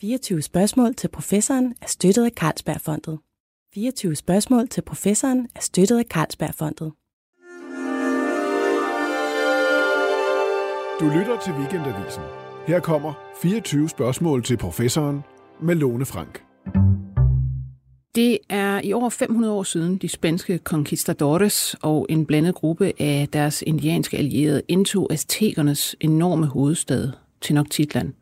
24 spørgsmål til professoren er støttet af Carlsbergfondet. 24 spørgsmål til professoren er støttet af Carlsbergfondet. Du lytter til Weekendavisen. Her kommer 24 spørgsmål til professoren med Lone Frank. Det er i over 500 år siden, de spanske conquistadores og en blandet gruppe af deres indianske allierede indtog aztekernes enorme hovedstad, Tenochtitlan.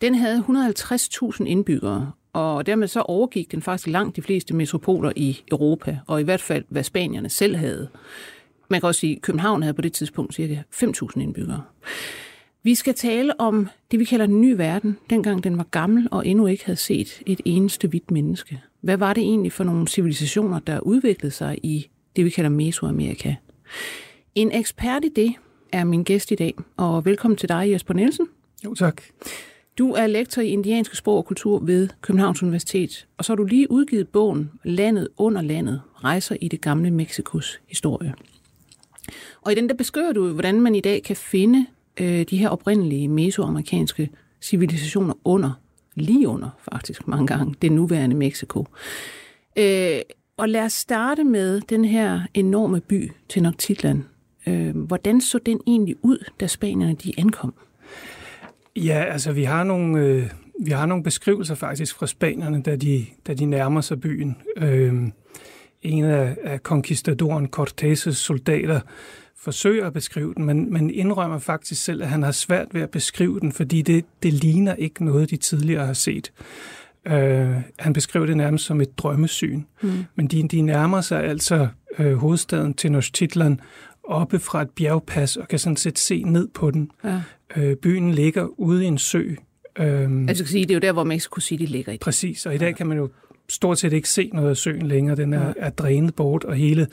Den havde 150.000 indbyggere, og dermed så overgik den faktisk langt de fleste metropoler i Europa, og i hvert fald hvad spanierne selv havde. Man kan også sige, at København havde på det tidspunkt cirka 5.000 indbyggere. Vi skal tale om det, vi kalder den nye verden, dengang den var gammel og endnu ikke havde set et eneste hvidt menneske. Hvad var det egentlig for nogle civilisationer, der udviklede sig i det, vi kalder Mesoamerika? En ekspert i det er min gæst i dag, og velkommen til dig, Jesper Nielsen. Jo, tak. Du er lektor i indianske sprog og kultur ved Københavns Universitet, og så har du lige udgivet bogen Landet under landet, rejser i det gamle Mexikos historie. Og i den der beskriver du, hvordan man i dag kan finde øh, de her oprindelige mesoamerikanske civilisationer under, lige under faktisk mange gange, det nuværende Mexico. Øh, og lad os starte med den her enorme by, Tenochtitlan. Øh, hvordan så den egentlig ud, da spanierne de ankom? Ja, altså vi har nogle, øh, vi har nogle beskrivelser faktisk fra spanierne, da de, da de nærmer sig byen. Øh, en af, af conquistadoren Cortés' soldater forsøger at beskrive den, men, men indrømmer faktisk selv, at han har svært ved at beskrive den, fordi det, det ligner ikke noget, de tidligere har set. Øh, han beskriver det nærmest som et drømmesyn. Mm. Men de, de nærmer sig altså øh, hovedstaden Tenochtitlan oppe fra et bjergpas og kan sådan set se ned på den. Ja. Øh, byen ligger ude i en sø. Øhm, altså kan sige, det er jo der, hvor Mexico City ligger i. Præcis, og i dag ja. kan man jo stort set ikke se noget af søen længere. Den er, ja. er drænet bort, og hele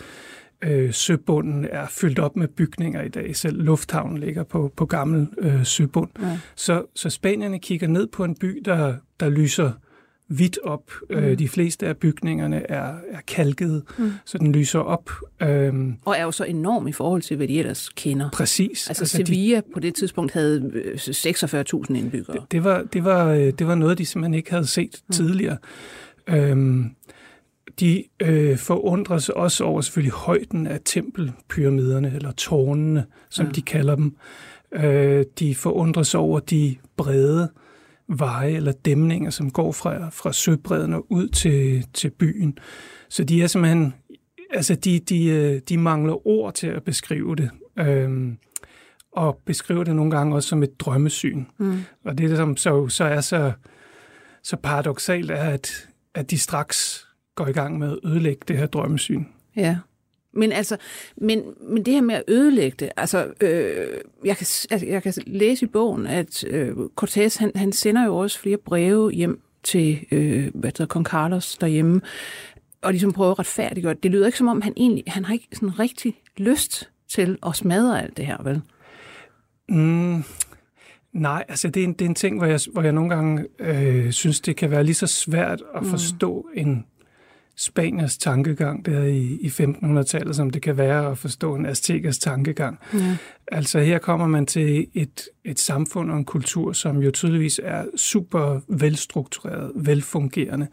øh, søbunden er fyldt op med bygninger i dag. Selv lufthavnen ligger på, på gammel øh, søbund. Ja. Så, så spanierne kigger ned på en by, der, der lyser hvidt op. Øh, mm. de fleste af bygningerne er, er kalket, mm. så den lyser op. Øhm, og er jo så enorm i forhold til, hvad de ellers kender. Præcis. Altså, altså Sevilla de, på det tidspunkt havde 46.000 øh, indbyggere. Det, det, var, det, var, øh, det var noget, de simpelthen ikke havde set mm. tidligere. Øhm, de øh, forundrer sig også over selvfølgelig højden af tempelpyramiderne, eller tårnene, som ja. de kalder dem. Øh, de forundrer sig over de brede veje eller dæmninger, som går fra, fra søbredden og ud til, til byen. Så de er simpelthen, altså de, de, øh, de mangler ord til at beskrive det. Øhm, og beskriver det nogle gange også som et drømmesyn. Mm. Og det, som så, så er så, så paradoxalt, er, at, at de straks går i gang med at ødelægge det her drømmesyn. Ja. Men altså, men, men det her med at ødelægge det, altså, øh, jeg, kan, altså, jeg kan læse i bogen, at øh, Cortés, han, han sender jo også flere breve hjem til, øh, hvad hedder, kong Carlos derhjemme, og ligesom prøver at retfærdiggøre det. Det lyder ikke som om, han egentlig, han har ikke sådan rigtig lyst til at smadre alt det her, vel? Mm, nej, altså det er en, det er en ting, hvor jeg, hvor jeg nogle gange øh, synes, det kan være lige så svært at mm. forstå en Spaniers tankegang der i, i 1500-tallet, som det kan være at forstå en aztekers tankegang. Ja. Altså her kommer man til et, et samfund og en kultur, som jo tydeligvis er super velstruktureret, velfungerende,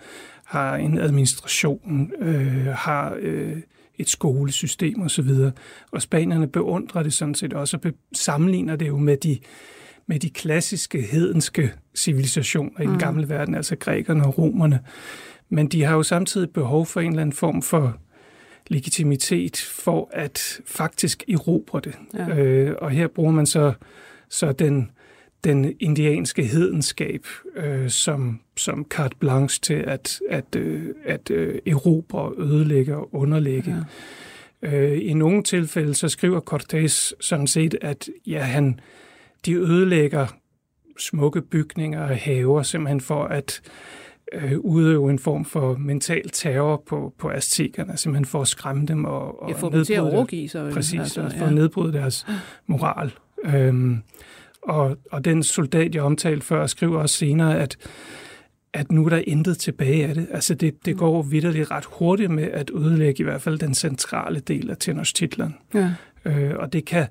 har en administration, øh, har øh, et skolesystem osv. Og, og spanierne beundrer det sådan set også, og sammenligner det jo med de med de klassiske hedenske civilisationer i den mm. gamle verden, altså grækerne og romerne. Men de har jo samtidig behov for en eller anden form for legitimitet for at faktisk erobre det. Ja. Øh, og her bruger man så, så den, den indianske hedenskab øh, som, som carte blanche til at, at, øh, at øh, erobre, ødelægge og underlægge. Ja. Øh, I nogle tilfælde så skriver Cortés sådan set, at ja, han, de ødelægger smukke bygninger og haver simpelthen for at øh, udøve en form for mental terror på, på aztekerne, simpelthen for at skræmme dem og, og ja, få dem til at overgive sig. Præcis, altså, ja. for at nedbryde deres moral. Øhm, og, og den soldat, jeg omtalte før, skriver også senere, at at nu er der intet tilbage af det. Altså det, det går vidderligt ret hurtigt med at ødelægge i hvert fald den centrale del af Tenochtitlan. Ja. Øh, og det kan,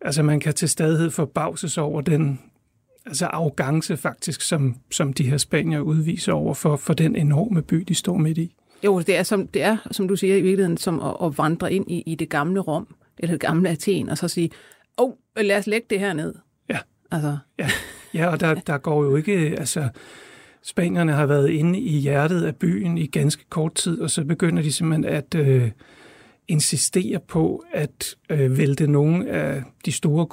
altså man kan til stadighed forbavses over den altså arrogance faktisk, som, som de her spanier udviser over for, for den enorme by, de står midt i. Jo, det er, som, det er, som du siger, i virkeligheden som at, at vandre ind i, i det gamle Rom, eller det gamle Athen, og så sige, åh, oh, lad os lægge det her ned. Ja. Altså. Ja, ja og der, der går jo ikke, altså, Spanierne har været inde i hjertet af byen i ganske kort tid, og så begynder de simpelthen at øh, insistere på at øh, vælte nogle af de store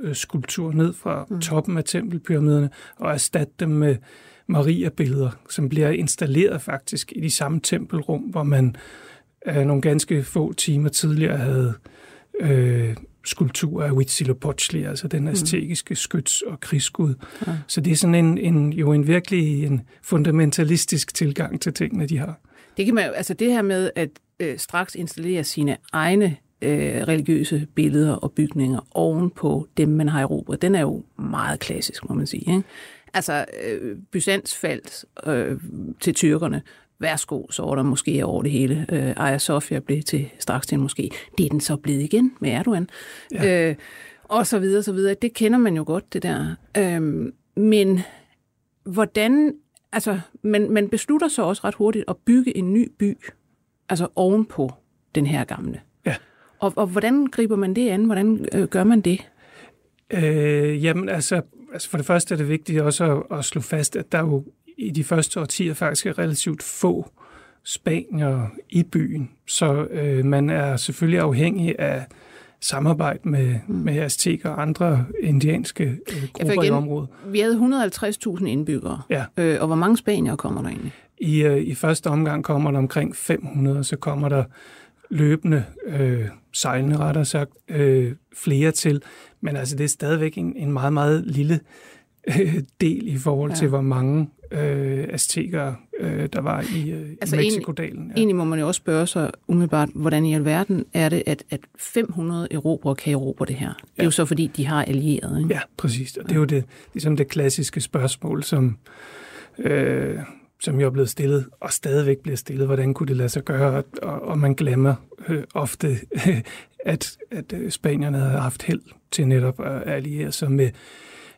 gudeskulpturer ned fra mm. toppen af tempelpyramiderne og erstatte dem med Maria-billeder, som bliver installeret faktisk i de samme tempelrum, hvor man øh, nogle ganske få timer tidligere havde øh, skulptur af Huitzilopochtli, altså den aztekiske skyts- og krigsgud. Ja. Så det er sådan en, en, jo en virkelig en fundamentalistisk tilgang til tingene, de har. Det kan man, altså det her med at øh, straks installere sine egne øh, religiøse billeder og bygninger oven på dem, man har erobret, den er jo meget klassisk, må man sige. Ikke? Altså, øh, Byzans faldt øh, til tyrkerne, værsgo, så var der måske over det hele. Øh, Aya Sofia blev til, straks til en måske. Det er den så blevet igen med Erdogan. Ja. Øh, og så videre, så videre. Det kender man jo godt, det der. Øh, men hvordan, altså, man, man beslutter så også ret hurtigt at bygge en ny by, altså ovenpå den her gamle. Og, og hvordan griber man det an? Hvordan øh, gør man det? Øh, jamen, altså, altså, for det første er det vigtigt også at, at slå fast, at der jo i de første årtier faktisk er relativt få spanier i byen, så øh, man er selvfølgelig afhængig af samarbejde med, mm. med azteker og andre indianske øh, grupper ja, igen, i området. Vi havde 150.000 indbyggere, ja. øh, og hvor mange spanier kommer der egentlig? I, øh, I første omgang kommer der omkring 500, og så kommer der løbende, øh, sejlende rettere sagt, øh, flere til. Men altså, det er stadigvæk en, en meget, meget lille øh, del i forhold ja. til, hvor mange øh, aztekere, øh, der var i, øh, altså i Mexikodalen. Ja. Egentlig må man jo også spørge sig umiddelbart, hvordan i alverden er det, at, at 500 erobrere kan erobre det her? Det er ja. jo så, fordi de har allieret, ikke? Ja, præcis. Og det er jo det, ligesom det klassiske spørgsmål, som, øh, som jo er blevet stillet, og stadigvæk bliver stillet. Hvordan kunne det lade sig gøre? Og, og man glemmer øh, ofte, at, at øh, spanierne havde haft held til netop at alliere sig med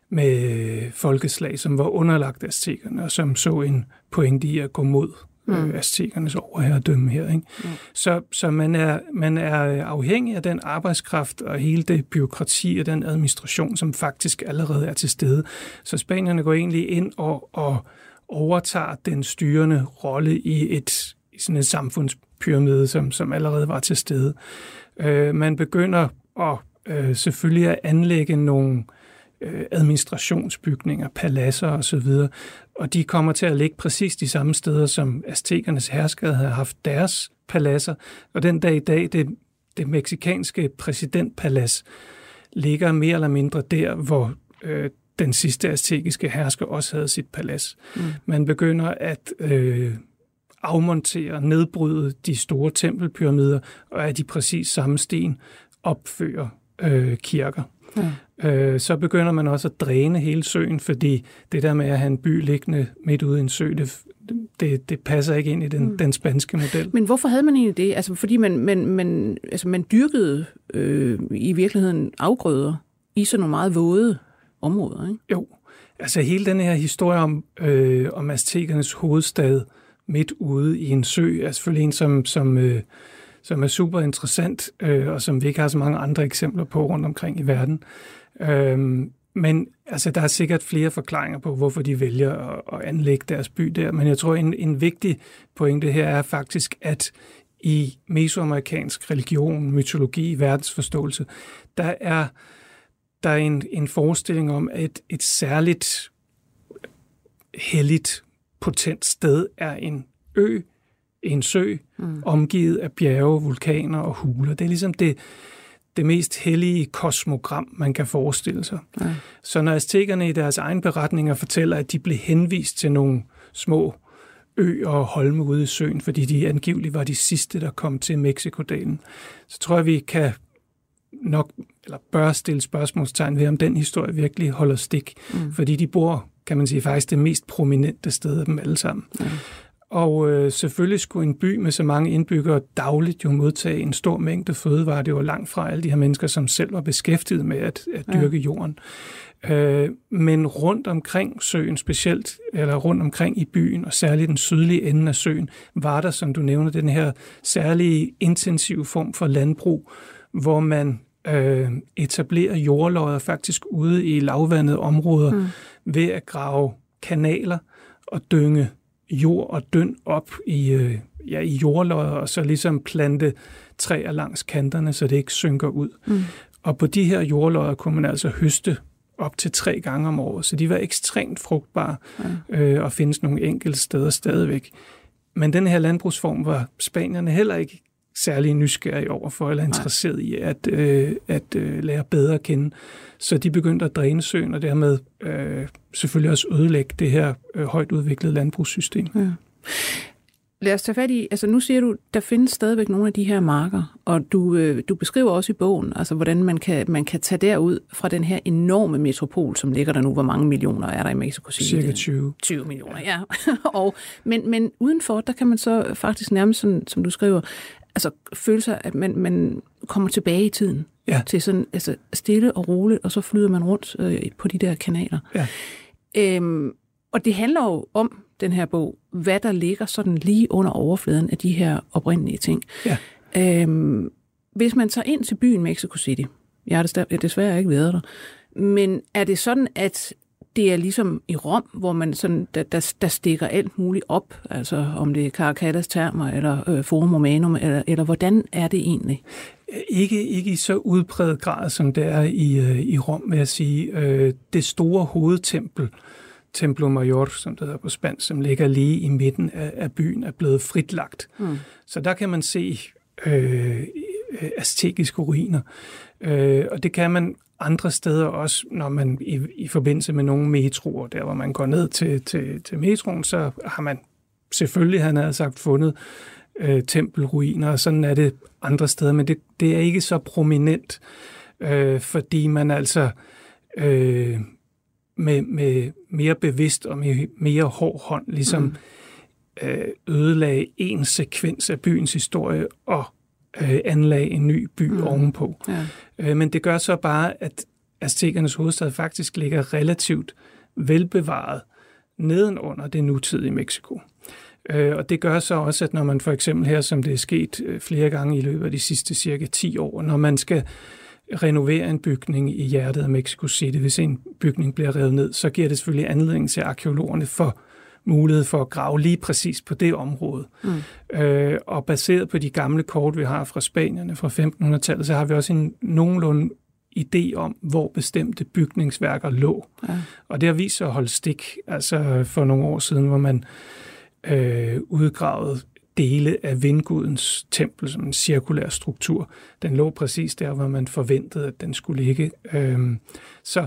med folkeslag, som var underlagt aztekerne, og som så en pointe i at gå mod mm. øh, aztekernes overherredømme her. Ikke? Mm. Så, så man, er, man er afhængig af den arbejdskraft og hele det byråkrati og den administration, som faktisk allerede er til stede. Så spanierne går egentlig ind og, og overtager den styrende rolle i et i sådan et samfundspyramide, som, som allerede var til stede. Øh, man begynder at øh, selvfølgelig at anlægge nogle Øh, administrationsbygninger, paladser osv., og de kommer til at ligge præcis de samme steder, som aztekernes herskere havde haft deres paladser, og den dag i dag, det, det meksikanske præsidentpalads ligger mere eller mindre der, hvor øh, den sidste aztekiske hersker også havde sit palads. Mm. Man begynder at øh, afmontere, nedbryde de store tempelpyramider, og af de præcis samme sten opfører øh, kirker. Ja øh, så begynder man også at dræne hele søen, fordi det der med at have en by liggende midt ude i en sø, det, det, det passer ikke ind i den, mm. den spanske model. Men hvorfor havde man egentlig det? Altså fordi man, man, man, altså man dyrkede øh, i virkeligheden afgrøder i sådan nogle meget våde områder, ikke? Jo, altså hele den her historie om, øh, om aztekernes hovedstad midt ude i en sø, er selvfølgelig en, som, som øh, som er super interessant, øh, og som vi ikke har så mange andre eksempler på rundt omkring i verden. Øh, men altså, der er sikkert flere forklaringer på, hvorfor de vælger at, at anlægge deres by der. Men jeg tror, en, en vigtig pointe her er faktisk, at i mesoamerikansk religion, mytologi, verdensforståelse, der er der er en, en forestilling om, at et særligt helligt, potent sted er en ø, en sø, mm. omgivet af bjerge, vulkaner og huler. Det er ligesom det, det mest hellige kosmogram, man kan forestille sig. Ja. Så når aztekerne i deres egen beretninger fortæller, at de blev henvist til nogle små øer og holme ude i søen, fordi de angiveligt var de sidste, der kom til Mexikodalen, så tror jeg, vi kan nok, eller bør stille spørgsmålstegn ved, om den historie virkelig holder stik. Mm. Fordi de bor, kan man sige, faktisk det mest prominente sted af dem alle sammen. Ja. Og øh, selvfølgelig skulle en by med så mange indbyggere dagligt jo modtage en stor mængde fødevarer. Det var langt fra alle de her mennesker, som selv var beskæftiget med at, at dyrke ja. jorden. Øh, men rundt omkring søen specielt, eller rundt omkring i byen, og særligt den sydlige ende af søen, var der, som du nævner, den her særlige intensive form for landbrug, hvor man øh, etablerer jordlodder faktisk ude i lavvandede områder mm. ved at grave kanaler og dynge jord og døn op i, øh, ja, i jordlodder, og så ligesom plante træer langs kanterne, så det ikke synker ud. Mm. Og på de her jordlodder kunne man altså høste op til tre gange om året, så de var ekstremt frugtbare ja. øh, og findes nogle enkelte steder stadigvæk. Men den her landbrugsform var spanierne heller ikke særlig nysgerrige overfor eller interesseret i at, øh, at øh, lære bedre at kende. Så de begyndte at dræne søen og dermed øh, selvfølgelig også ødelægge det her øh, højt udviklede landbrugssystem. Ja. Lad os tage fat i, altså nu siger du, der findes stadigvæk nogle af de her marker, og du, øh, du beskriver også i bogen, altså hvordan man kan, man kan tage derud fra den her enorme metropol, som ligger der nu. Hvor mange millioner er der i Mexico City? Cirka 20. 20 millioner, ja. og, men, men udenfor, der kan man så faktisk nærmest, sådan, som du skriver, altså føle sig, at man, man kommer tilbage i tiden. Ja. Til sådan altså, stille og roligt, og så flyder man rundt øh, på de der kanaler. Ja. Øhm, og det handler jo om, den her bog, hvad der ligger sådan lige under overfladen af de her oprindelige ting. Ja. Øhm, hvis man tager ind til byen Mexico City, jeg har desværre ikke været der, men er det sådan, at det er ligesom i Rom, hvor man sådan, der, der, der stikker alt muligt op, altså om det er Caracatas termer, eller øh, Forum Romanum, eller, eller hvordan er det egentlig? Ikke, ikke i så udpræget grad, som det er i, øh, i Rom, vil jeg sige. Øh, det store hovedtempel, Templo Mayor, som det hedder på spansk, som ligger lige i midten af, af byen, er blevet fritlagt. Mm. Så der kan man se øh, aztekiske ruiner. Øh, og det kan man andre steder også, når man i, i forbindelse med nogle metroer, der hvor man går ned til, til, til metroen, så har man selvfølgelig, han havde sagt, fundet øh, tempelruiner, og sådan er det andre steder, men det, det er ikke så prominent, øh, fordi man altså øh, med, med mere bevidst og med mere hård hånd ligesom mm. øh, ødelagde en sekvens af byens historie og øh, anlagde en ny by mm. ovenpå. Ja. Øh, men det gør så bare, at Aztekernes hovedstad faktisk ligger relativt velbevaret nedenunder det nutidige Mexico. Øh, og det gør så også, at når man for eksempel her, som det er sket øh, flere gange i løbet af de sidste cirka 10 år, når man skal renovere en bygning i hjertet af Mexico City, hvis en bygning bliver revet ned, så giver det selvfølgelig anledning til arkeologerne for mulighed for at grave lige præcis på det område. Mm. Øh, og baseret på de gamle kort, vi har fra Spanierne fra 1500-tallet, så har vi også en nogenlunde idé om, hvor bestemte bygningsværker lå. Ja. Og det har vist sig at holde stik, altså for nogle år siden, hvor man øh, udgravede dele af vindgudens tempel som en cirkulær struktur. Den lå præcis der, hvor man forventede, at den skulle ligge. Øhm, så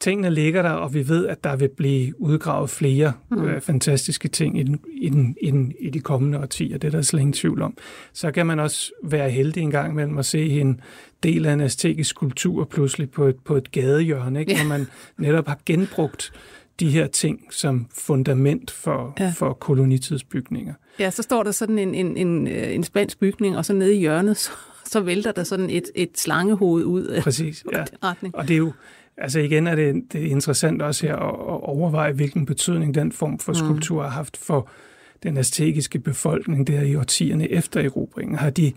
tingene ligger der, og vi ved, at der vil blive udgravet flere mm. øh, fantastiske ting i, den, i, den, i, den, i de kommende årtier. Det er der slet ingen tvivl om. Så kan man også være heldig en gang imellem at se en del af en æstetisk kultur pludselig på et, på et gadehjørne, ikke? Ja. hvor man netop har genbrugt de her ting som fundament for, ja. for kolonitidsbygninger. Ja, så står der sådan en, en, en, øh, en spansk bygning, og så nede i hjørnet, så, så vælter der sådan et, et slangehoved ud Præcis, ja. retning. Og det er jo, altså igen er det, det er interessant også her at, at overveje, hvilken betydning den form for mm. skulptur har haft for den aztekiske befolkning der i årtierne efter erobringen. Har de,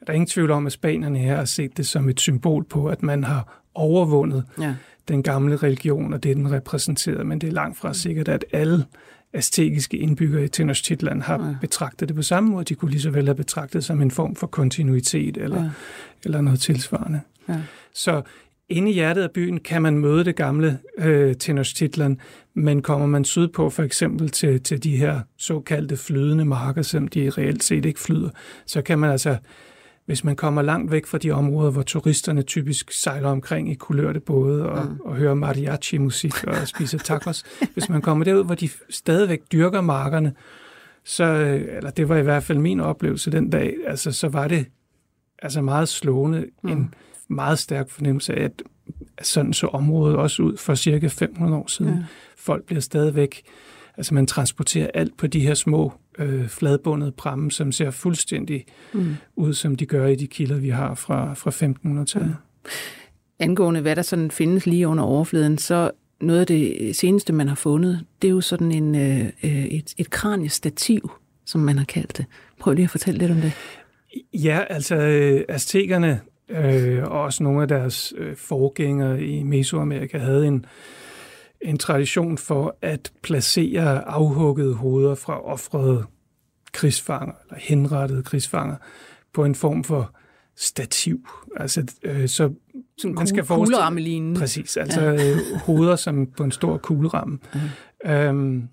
er der ingen tvivl om, at spanierne her har set det som et symbol på, at man har overvundet ja. den gamle religion og det, den repræsenterede, men det er langt fra sikkert, at alle aztekiske indbyggere i Tenochtitlan har ja. betragtet det på samme måde. De kunne lige så vel have betragtet som en form for kontinuitet eller, ja. eller noget tilsvarende. Ja. Så inde i hjertet af byen kan man møde det gamle øh, Tenochtitlan, men kommer man sydpå for eksempel til, til de her såkaldte flydende marker, som de reelt set ikke flyder, så kan man altså hvis man kommer langt væk fra de områder, hvor turisterne typisk sejler omkring i kulørte både og, mm. og hører mariachi-musik og spiser tacos, hvis man kommer derud, hvor de stadigvæk dyrker markerne, så, eller det var i hvert fald min oplevelse den dag, altså så var det altså meget slående, mm. en meget stærk fornemmelse af, at sådan så området også ud for cirka 500 år siden. Ja. Folk bliver stadigvæk Altså man transporterer alt på de her små øh, fladbundede pramme, som ser fuldstændig mm. ud, som de gør i de kilder, vi har fra, fra 1500-tallet. Ja. Angående hvad der sådan findes lige under overfladen, så noget af det seneste, man har fundet, det er jo sådan en, øh, øh et, et kraniestativ, som man har kaldt det. Prøv lige at fortælle lidt om det. Ja, altså øh, aztekerne øh, og også nogle af deres øh, forgængere i Mesoamerika havde en, en tradition for at placere afhuggede hoveder fra offrede krigsfanger, eller henrettede krigsfanger, på en form for stativ. Altså, øh, så Som man skal forestille... Præcis, altså ja. øh, hoveder som på en stor kugleramme. Uh-huh. Øhm,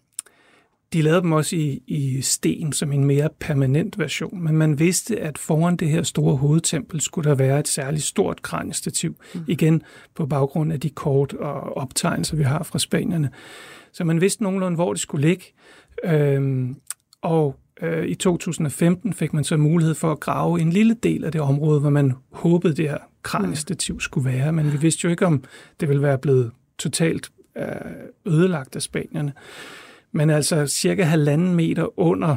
de lavede dem også i, i sten som en mere permanent version, men man vidste, at foran det her store hovedtempel skulle der være et særligt stort kraniestativ. Mm. Igen på baggrund af de kort og optegnelser, vi har fra spanierne. Så man vidste nogenlunde, hvor det skulle ligge. Øhm, og øh, i 2015 fik man så mulighed for at grave en lille del af det område, hvor man håbede, det her kraniestativ skulle være. Men vi vidste jo ikke, om det ville være blevet totalt øh, ødelagt af spanierne men altså cirka halvanden meter under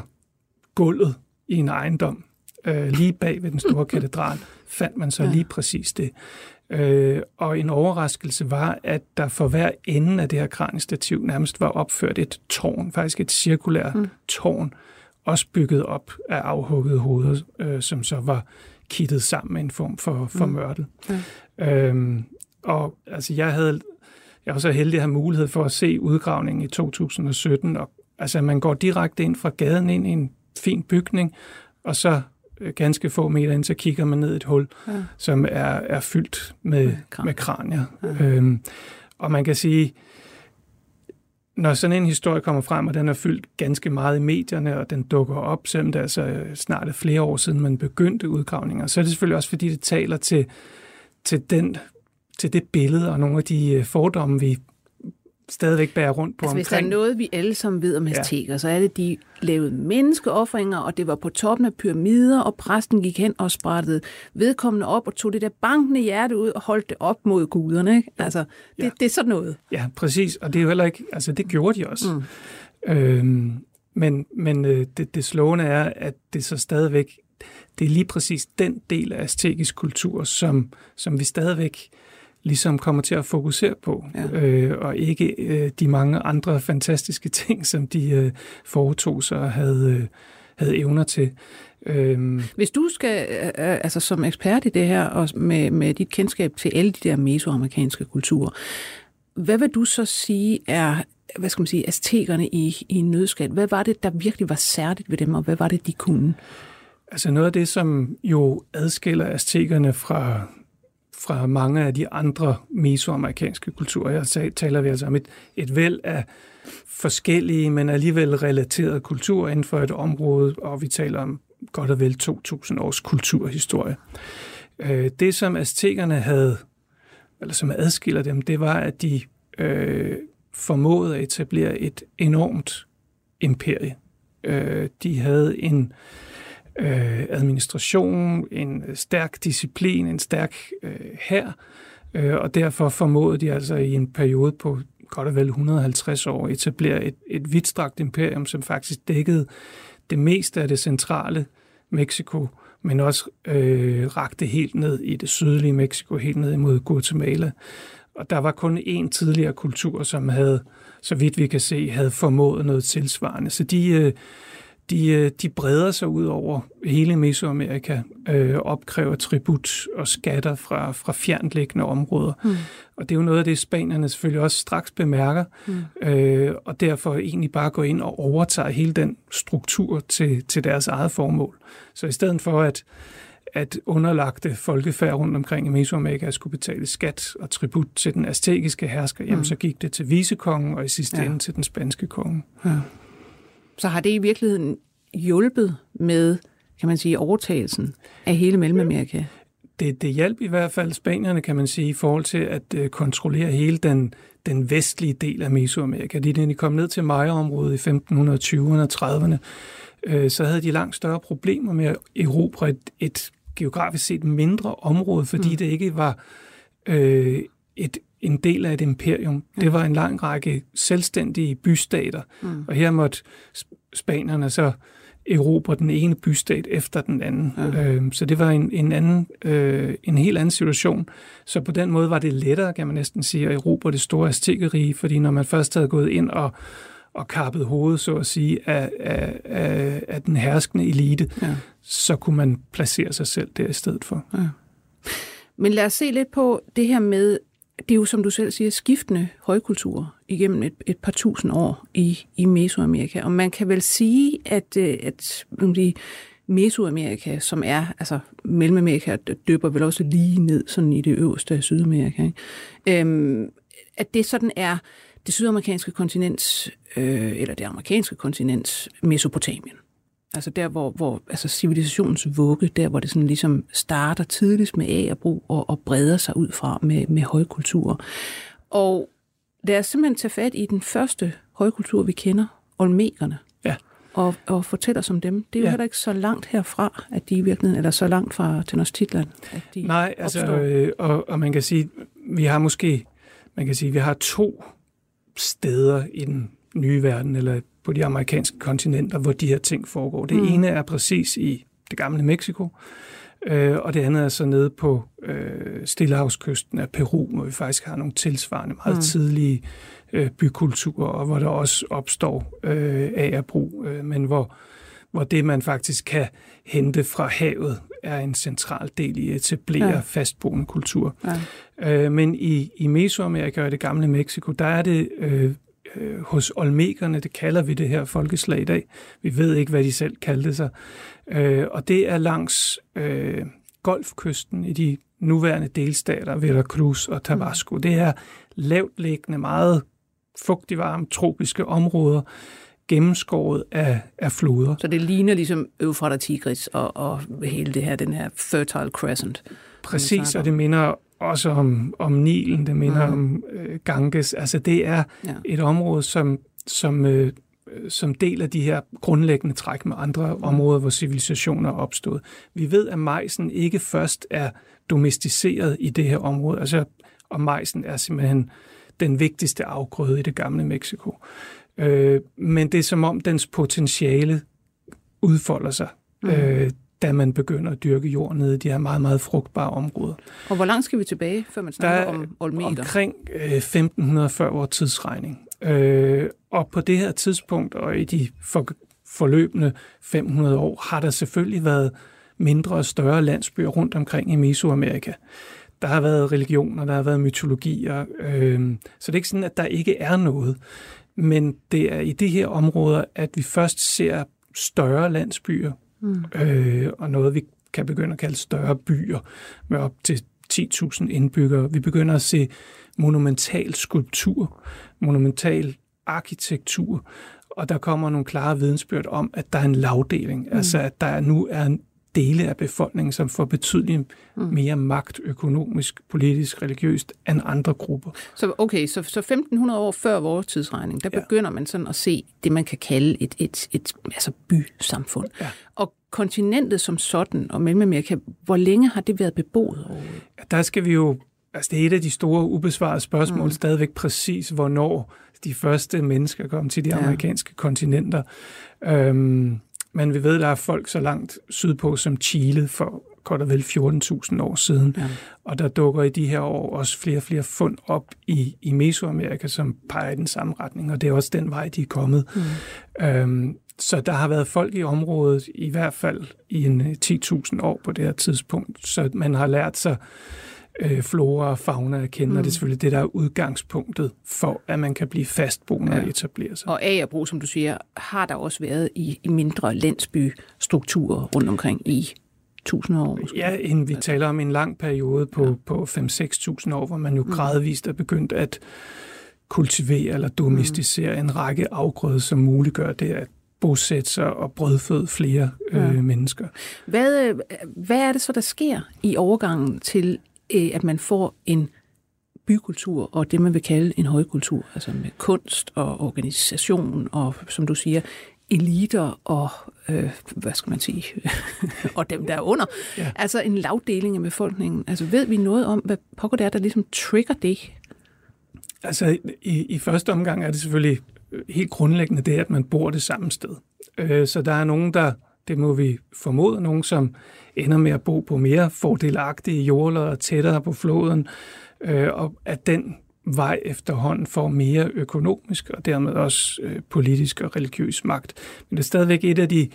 gulvet i en ejendom, øh, lige bag ved den store katedral, fandt man så lige præcis det. Øh, og en overraskelse var, at der for hver ende af det her kraniestativ nærmest var opført et tårn, faktisk et cirkulært mm. tårn, også bygget op af afhuggede hoveder, øh, som så var kittet sammen med en form for, for mm. mørtel. Ja. Øhm, og altså, jeg havde jeg var så heldig at have mulighed for at se udgravningen i 2017. Og, altså, man går direkte ind fra gaden ind i en fin bygning, og så øh, ganske få meter ind, så kigger man ned i et hul, ja. som er, er fyldt med, Kran. med kranier. Ja. Øhm, og man kan sige, når sådan en historie kommer frem, og den er fyldt ganske meget i medierne, og den dukker op, selvom det er altså snart er flere år siden, man begyndte udgravninger, så er det selvfølgelig også, fordi det taler til, til den til det billede og nogle af de øh, fordomme, vi stadigvæk bærer rundt på altså, omkring. Hvis der er noget, vi alle sammen ved om azteker, ja. så er det, de lavede menneskeoffringer, og det var på toppen af pyramider, og præsten gik hen og sprættede vedkommende op og tog det der bankende hjerte ud og holdt det op mod guderne. Ikke? Altså, det, ja. det er sådan noget. Ja, præcis. Og det er jo heller ikke, altså det gjorde de også. Mm. Øhm, men men øh, det, det slående er, at det så stadigvæk, det er lige præcis den del af aztekisk kultur, som, som vi stadigvæk ligesom kommer til at fokusere på, ja. øh, og ikke øh, de mange andre fantastiske ting, som de øh, foretog sig og havde, øh, havde evner til. Øhm. Hvis du skal, øh, øh, altså som ekspert i det her, og med, med dit kendskab til alle de der mesoamerikanske kulturer, hvad vil du så sige er, hvad skal man sige, aztekerne i, i en? Hvad var det, der virkelig var særligt ved dem, og hvad var det, de kunne? Altså noget af det, som jo adskiller aztekerne fra fra mange af de andre mesoamerikanske kulturer. Her taler vi altså om et, et væld af forskellige, men alligevel relaterede kulturer inden for et område, og vi taler om godt og vel 2.000 års kulturhistorie. Øh, det, som aztekerne havde, eller som adskiller dem, det var, at de øh, formåede at etablere et enormt imperie. Øh, de havde en øh, øh, administration, en øh, stærk disciplin, en stærk øh, hær, øh, og derfor formåede de altså i en periode på godt og vel 150 år at etablere et, et vidtstrakt imperium, som faktisk dækkede det meste af det centrale Mexico, men også øh, rakte helt ned i det sydlige Mexico, helt ned imod Guatemala. Og der var kun én tidligere kultur, som havde, så vidt vi kan se, havde formået noget tilsvarende. Så de, øh, de, øh, de breder sig ud over hele Mesoamerika, øh, opkræver tribut og skatter fra, fra fjernliggende områder. Mm. Og det er jo noget af det, spanierne selvfølgelig også straks bemærker, mm. øh, og derfor egentlig bare går ind og overtager hele den struktur til, til deres eget formål. Så i stedet for at at underlagte folkefærd rundt omkring i Mesoamerika skulle betale skat og tribut til den aztekiske hersker, mm. jamen så gik det til visekongen og i sidste ja. ende til den spanske konge. Ja. Så har det i virkeligheden hjulpet med, kan man sige, overtagelsen af hele Mellemamerika? Det, det hjalp i hvert fald spanierne, kan man sige, i forhold til at øh, kontrollere hele den, den vestlige del af Mesoamerika. Da de kom ned til Maya-området i 1520'erne og 30'erne, øh, så havde de langt større problemer med at erobre et, et geografisk set mindre område, fordi mm. det ikke var øh, et en del af et imperium. Ja. Det var en lang række selvstændige bystater, mm. og her måtte spanierne så erobre den ene bystat efter den anden. Ja. Øh, så det var en, en, anden, øh, en helt anden situation. Så på den måde var det lettere, kan man næsten sige, at erobre det store aztekerige, fordi når man først havde gået ind og og kappet hovedet, så at sige, af, af, af, af den herskende elite, ja. så kunne man placere sig selv der i stedet for. Ja. Men lad os se lidt på det her med, det er jo som du selv siger, skiftende højkulturer igennem et, et par tusind år i, i Mesoamerika. Og man kan vel sige, at, øh, at, at de Mesoamerika, som er, altså Mellemamerika, døber vel også lige ned sådan i det øverste af Sydamerika, ikke? Øhm, at det sådan er det sydamerikanske kontinent, øh, eller det amerikanske kontinent, Mesopotamien. Altså der, hvor, hvor altså civilisationens vugge, der hvor det sådan ligesom starter tidligst med agerbrug og, og breder sig ud fra med, med højkultur. Og lad os simpelthen tage fat i den første højkultur, vi kender, olmekerne. Ja. Og, og fortælle os om dem. Det er jo ja. heller ikke så langt herfra, at de i virkeligheden, eller så langt fra Tenochtitlan, at de Nej, altså, øh, og, og man kan sige, vi har måske, man kan sige, vi har to steder i den nye verden, eller på de amerikanske kontinenter, hvor de her ting foregår. Det mm. ene er præcis i det gamle Mexico, øh, og det andet er så nede på øh, Stillehavskysten af Peru, hvor vi faktisk har nogle tilsvarende meget mm. tidlige øh, bykulturer, og hvor der også opstår øh, agerbrug, øh, men hvor, hvor det, man faktisk kan hente fra havet, er en central del i at etablere ja. fastboende kultur. Ja. Øh, men i, i Mesoamerika og det gamle Mexico, der er det øh, øh, hos olmekerne, det kalder vi det her folkeslag i dag. Vi ved ikke, hvad de selv kaldte sig. Øh, og det er langs øh, golfkysten i de nuværende delstater, Veracruz og Tabasco. Mm. Det er lavt liggende, meget fugtig varme, tropiske områder, gennemskåret af, af floder. Så det ligner ligesom Eufrat Tigris og, og hele det her, den her Fertile Crescent. Præcis, og det minder også om, om Nilen, det minder mm. om øh, Ganges. Altså det er ja. et område, som, som, øh, som deler de her grundlæggende træk med andre mm. områder, hvor civilisationer er opstået. Vi ved, at majsen ikke først er domesticeret i det her område, altså, og majsen er simpelthen den vigtigste afgrøde i det gamle Mexico. Øh, men det er som om dens potentiale udfolder sig. Mm. Øh, da man begynder at dyrke jord nede i de her meget, meget frugtbare områder. Og hvor langt skal vi tilbage, før man snakker om olmeter? Omkring øh, 1500 før vores tidsregning. Øh, og på det her tidspunkt, og i de for, forløbende 500 år, har der selvfølgelig været mindre og større landsbyer rundt omkring i Mesoamerika. Der har været religioner, der har været mytologier, øh, så det er ikke sådan, at der ikke er noget. Men det er i de her områder, at vi først ser større landsbyer, mm. øh, og noget, vi kan begynde at kalde større byer med op til 10.000 indbyggere. Vi begynder at se monumental skulptur, monumental arkitektur, og der kommer nogle klare vidensbyrd om, at der er en lavdeling, mm. altså at der nu er en dele af befolkningen, som får betydeligt mm. mere magt økonomisk, politisk, religiøst end andre grupper. Så okay, så, så 1500 år før vores tidsregning, der ja. begynder man sådan at se det, man kan kalde et, et, et altså bysamfund. Ja. Og kontinentet som sådan, og Mellemamerika, hvor længe har det været beboet? Ja, der skal vi jo Altså, det er et af de store ubesvarede spørgsmål mm. stadigvæk præcis, hvornår de første mennesker kom til de ja. amerikanske kontinenter. Øhm, men vi ved, der er folk så langt sydpå som Chile for godt og vel 14.000 år siden. Ja. Og der dukker i de her år også flere og flere fund op i, i Mesoamerika, som peger i den samme retning, og det er også den vej, de er kommet. Mm. Øhm, så der har været folk i området, i hvert fald i en 10.000 år på det her tidspunkt, så man har lært sig øh, flora og fauna at kende, mm. og det er selvfølgelig det, der er udgangspunktet for, at man kan blive fastboende ja. og etablere sig. Og agerbrug, som du siger, har der også været i, i mindre landsbystrukturer rundt omkring i tusind år måske. Ja, en, vi taler om en lang periode på, ja. på 5-6.000 år, hvor man jo mm. gradvist er begyndt at kultivere eller domesticere mm. en række afgrøder, som muliggør det at bosætte sig og brødføde flere øh, ja. mennesker. Hvad, øh, hvad er det så, der sker i overgangen til øh, at man får en bykultur og det, man vil kalde en højkultur, altså med kunst og organisation og, som du siger, eliter og, øh, hvad skal man sige, og dem der er under. Ja. Altså en lavdeling af befolkningen. Altså ved vi noget om, hvad pokker det er, der ligesom trigger det? Altså, i, i første omgang er det selvfølgelig helt grundlæggende det, at man bor det samme sted. Øh, så der er nogen, der, det må vi formode, nogen, som ender med at bo på mere fordelagtige jordler tættere på floden, øh, og at den vej efterhånden får mere økonomisk og dermed også øh, politisk og religiøs magt. Men det er stadigvæk et af de,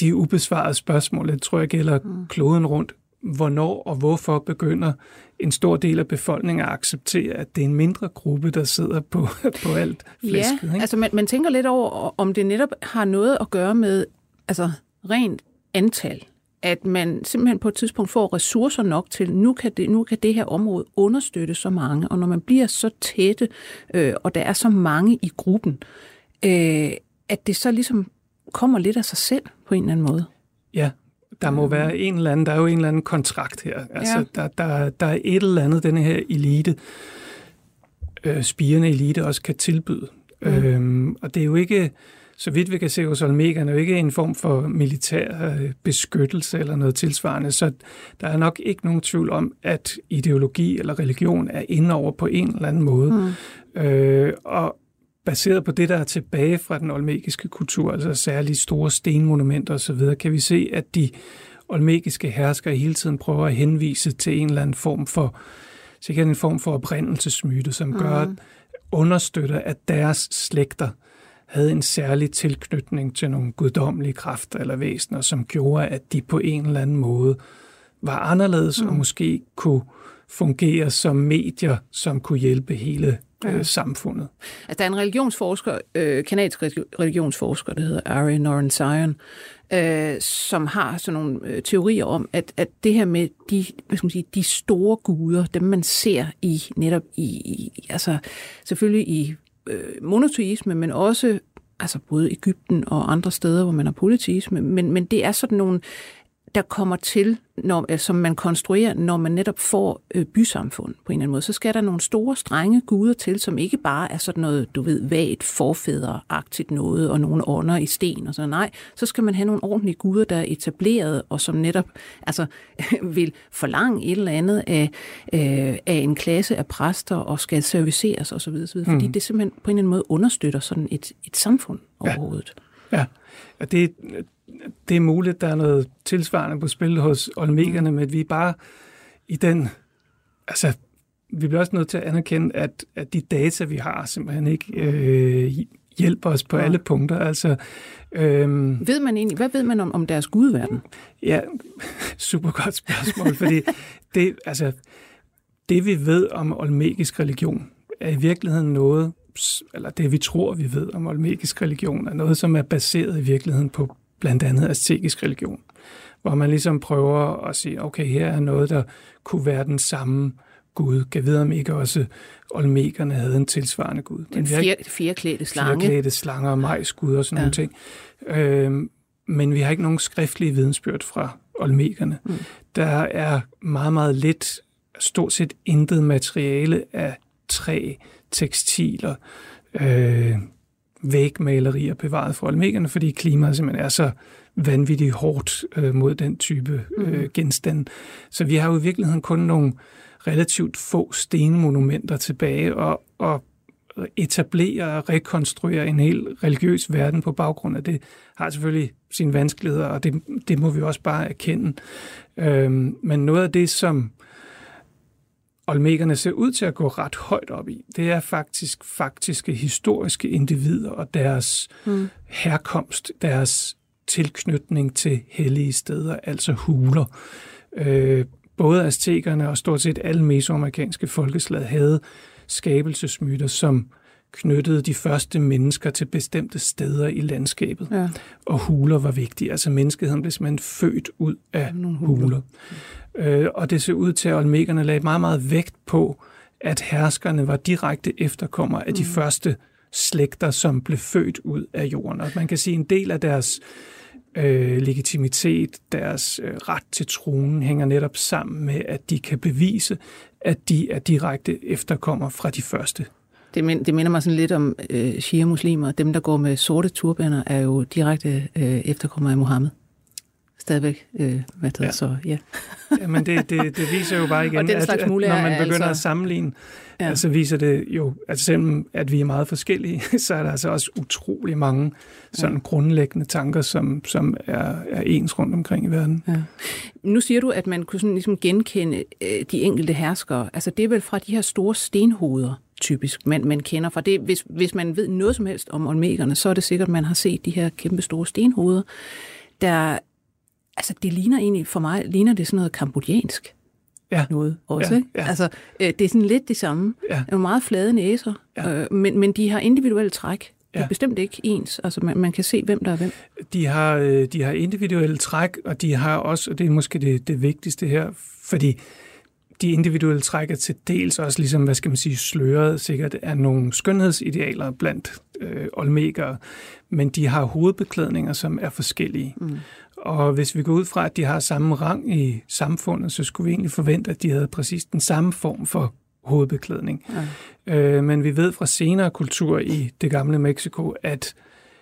de ubesvarede spørgsmål, det tror jeg gælder mm. kloden rundt. Hvornår og hvorfor begynder en stor del af befolkningen at acceptere, at det er en mindre gruppe, der sidder på, på alt flæsket? Ja, ikke? altså man, man tænker lidt over, om det netop har noget at gøre med altså rent antal at man simpelthen på et tidspunkt får ressourcer nok til, nu kan det, nu kan det her område understøtte så mange, og når man bliver så tætte, øh, og der er så mange i gruppen, øh, at det så ligesom kommer lidt af sig selv på en eller anden måde. Ja, der må være en eller anden, der er jo en eller anden kontrakt her. Altså, ja. der, der, der er et eller andet, denne her elite, øh, spirende elite også kan tilbyde. Mm. Øhm, og det er jo ikke, så vidt vi kan se hos Olmega, er jo ikke en form for militær øh, beskyttelse eller noget tilsvarende, så der er nok ikke nogen tvivl om, at ideologi eller religion er inde over på en eller anden måde. Mm. Øh, og baseret på det, der er tilbage fra den olmekiske kultur, altså særligt store stenmonumenter osv., kan vi se, at de olmekiske herskere hele tiden prøver at henvise til en eller anden form for sikkert en form for oprindelsesmyte, som mm. gør, understøtter, at deres slægter havde en særlig tilknytning til nogle guddommelige kræfter eller væsener, som gjorde, at de på en eller anden måde var anderledes mm. og måske kunne fungere som medier, som kunne hjælpe hele øh, samfundet. Altså, der er en religionsforsker, øh, kanadisk religionsforsker, der hedder Ari Noren Zion, øh, som har sådan nogle øh, teorier om, at, at det her med de, hvad skal man sige, de store guder, dem man ser i netop i, i altså selvfølgelig i øh, monoteisme, men også altså både Ægypten og andre steder, hvor man har polyteisme, men, men det er sådan nogle der kommer til, når, øh, som man konstruerer, når man netop får øh, bysamfund på en eller anden måde. Så skal der nogle store, strenge guder til, som ikke bare er sådan noget, du ved, vagt, forfædreagtigt noget, og nogle ånder i sten og sådan. Nej, så skal man have nogle ordentlige guder, der er etableret, og som netop altså, vil forlange et eller andet af, øh, af en klasse af præster, og skal serviceres osv. osv. Fordi mm. det simpelthen på en eller anden måde understøtter sådan et, et samfund overhovedet. Ja. Ja. Det, det er muligt, der er noget tilsvarende på spil hos Olmekerne, men vi er bare i den... Altså, vi bliver også nødt til at anerkende, at, at de data, vi har, simpelthen ikke øh, hjælper os på ja. alle punkter. Altså, øhm, ved man egentlig, hvad ved man om, om deres gudverden? Ja, super godt spørgsmål, fordi det, altså, det vi ved om olmekisk religion, er i virkeligheden noget, eller det vi tror, vi ved om olmekisk religion, er noget, som er baseret i virkeligheden på blandt andet aztekisk religion, hvor man ligesom prøver at sige, okay, her er noget, der kunne være den samme Gud. Kan vide, om ikke også olmekerne havde en tilsvarende Gud. Den fire, fireklædte slange. Fireklædte slanger og majsgud og sådan ja. nogle ting. Øhm, men vi har ikke nogen skriftlige vidensbyrd fra olmekerne. Mm. Der er meget, meget lidt, stort set intet materiale af træ, tekstiler, øh, vægmalerier bevaret fra Olmekerne, fordi klimaet simpelthen er så vanvittigt hårdt øh, mod den type øh, mm. genstand. Så vi har jo i virkeligheden kun nogle relativt få stenmonumenter tilbage, og, og etablere og rekonstruere en helt religiøs verden på baggrund af det, har selvfølgelig sine vanskeligheder, og det, det må vi også bare erkende. Øhm, men noget af det, som Olmekerne ser ud til at gå ret højt op i, det er faktisk faktiske historiske individer og deres mm. herkomst, deres tilknytning til hellige steder, altså huler. Øh, både aztekerne og stort set alle mesoamerikanske folkeslag havde skabelsesmyter, som knyttede de første mennesker til bestemte steder i landskabet. Ja. Og huler var vigtige. Altså menneskeheden blev simpelthen født ud af Nogle huler. huler. Øh, og det ser ud til, at olmekerne lagde meget, meget vægt på, at herskerne var direkte efterkommere af de mm. første slægter, som blev født ud af jorden. Og man kan sige, at en del af deres øh, legitimitet, deres øh, ret til tronen, hænger netop sammen med, at de kan bevise, at de er direkte efterkommere fra de første det, mind, det minder mig sådan lidt om øh, shia-muslimer. Dem, der går med sorte turbaner, er jo direkte øh, efterkommere af Mohammed. stadigvæk, øh, hvad det ja. så, ja. Jamen det, det, det viser jo bare igen, at, at når man begynder altså... at sammenligne, ja. altså viser det jo, at selvom at vi er meget forskellige, så er der altså også utrolig mange sådan ja. grundlæggende tanker, som, som er, er ens rundt omkring i verden. Ja. Nu siger du, at man kunne sådan ligesom genkende øh, de enkelte herskere. Altså det er vel fra de her store stenhoveder, typisk, man, man kender fra det. Hvis, hvis man ved noget som helst om olmekerne, så er det sikkert, at man har set de her kæmpe store stenhoveder, der, altså det ligner egentlig, for mig, ligner det sådan noget kambodjansk ja. noget også. Ja, ja. Altså, øh, det er sådan lidt det samme. Ja. Det er meget flade næser, ja. øh, men, men de har individuelle træk. Det er ja. bestemt ikke ens. Altså, man, man kan se, hvem der er hvem. De har, øh, de har individuelle træk, og de har også, og det er måske det, det vigtigste her, fordi de individuelle træk er til dels også ligesom, hvad skal man sige, sløret sikkert af nogle skønhedsidealer blandt øh, olmekere, men de har hovedbeklædninger, som er forskellige. Mm. Og hvis vi går ud fra, at de har samme rang i samfundet, så skulle vi egentlig forvente, at de havde præcis den samme form for hovedbeklædning. Ja. Øh, men vi ved fra senere kultur i det gamle Mexico, at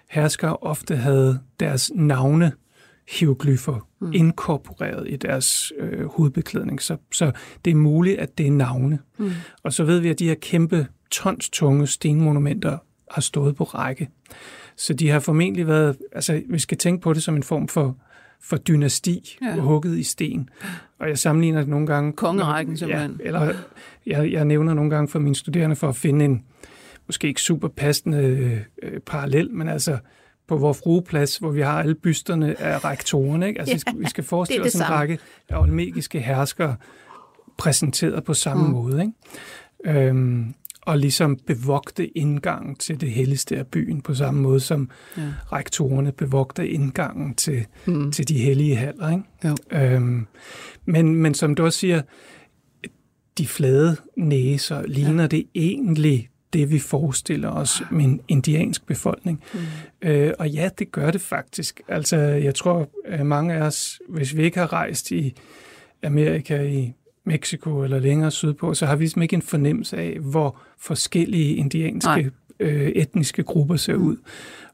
herskere ofte havde deres navne hieroglyfer mm. inkorporeret i deres øh, hovedbeklædning. Så, så det er muligt, at det er navne. Mm. Og så ved vi, at de her kæmpe tons tunge stenmonumenter har stået på række. Så de har formentlig været, altså vi skal tænke på det som en form for, for dynasti, ja. hugget i sten. Og jeg sammenligner det nogle gange... Kongerækken simpelthen. Ja, eller jeg, jeg nævner nogle gange for mine studerende for at finde en, måske ikke super passende øh, parallel, men altså på vores frueplads, hvor vi har alle bysterne af rektorerne. Ikke? Altså, ja, vi, skal, vi skal forestille os en samme. række af olmekiske herskere præsenteret på samme mm. måde. Ikke? Øhm, og ligesom bevogte indgangen til det helligste af byen på samme måde som ja. rektorerne bevogte indgangen til, mm. til de hellige haller. Ikke? Jo. Øhm, men, men som du også siger, de flade næser, ligner ja. det egentlig det, vi forestiller os med en indiansk befolkning. Mm. Øh, og ja, det gør det faktisk. Altså, jeg tror, at mange af os, hvis vi ikke har rejst i Amerika, i Mexico eller længere sydpå, så har vi ligesom ikke en fornemmelse af, hvor forskellige indianske øh, etniske grupper ser mm.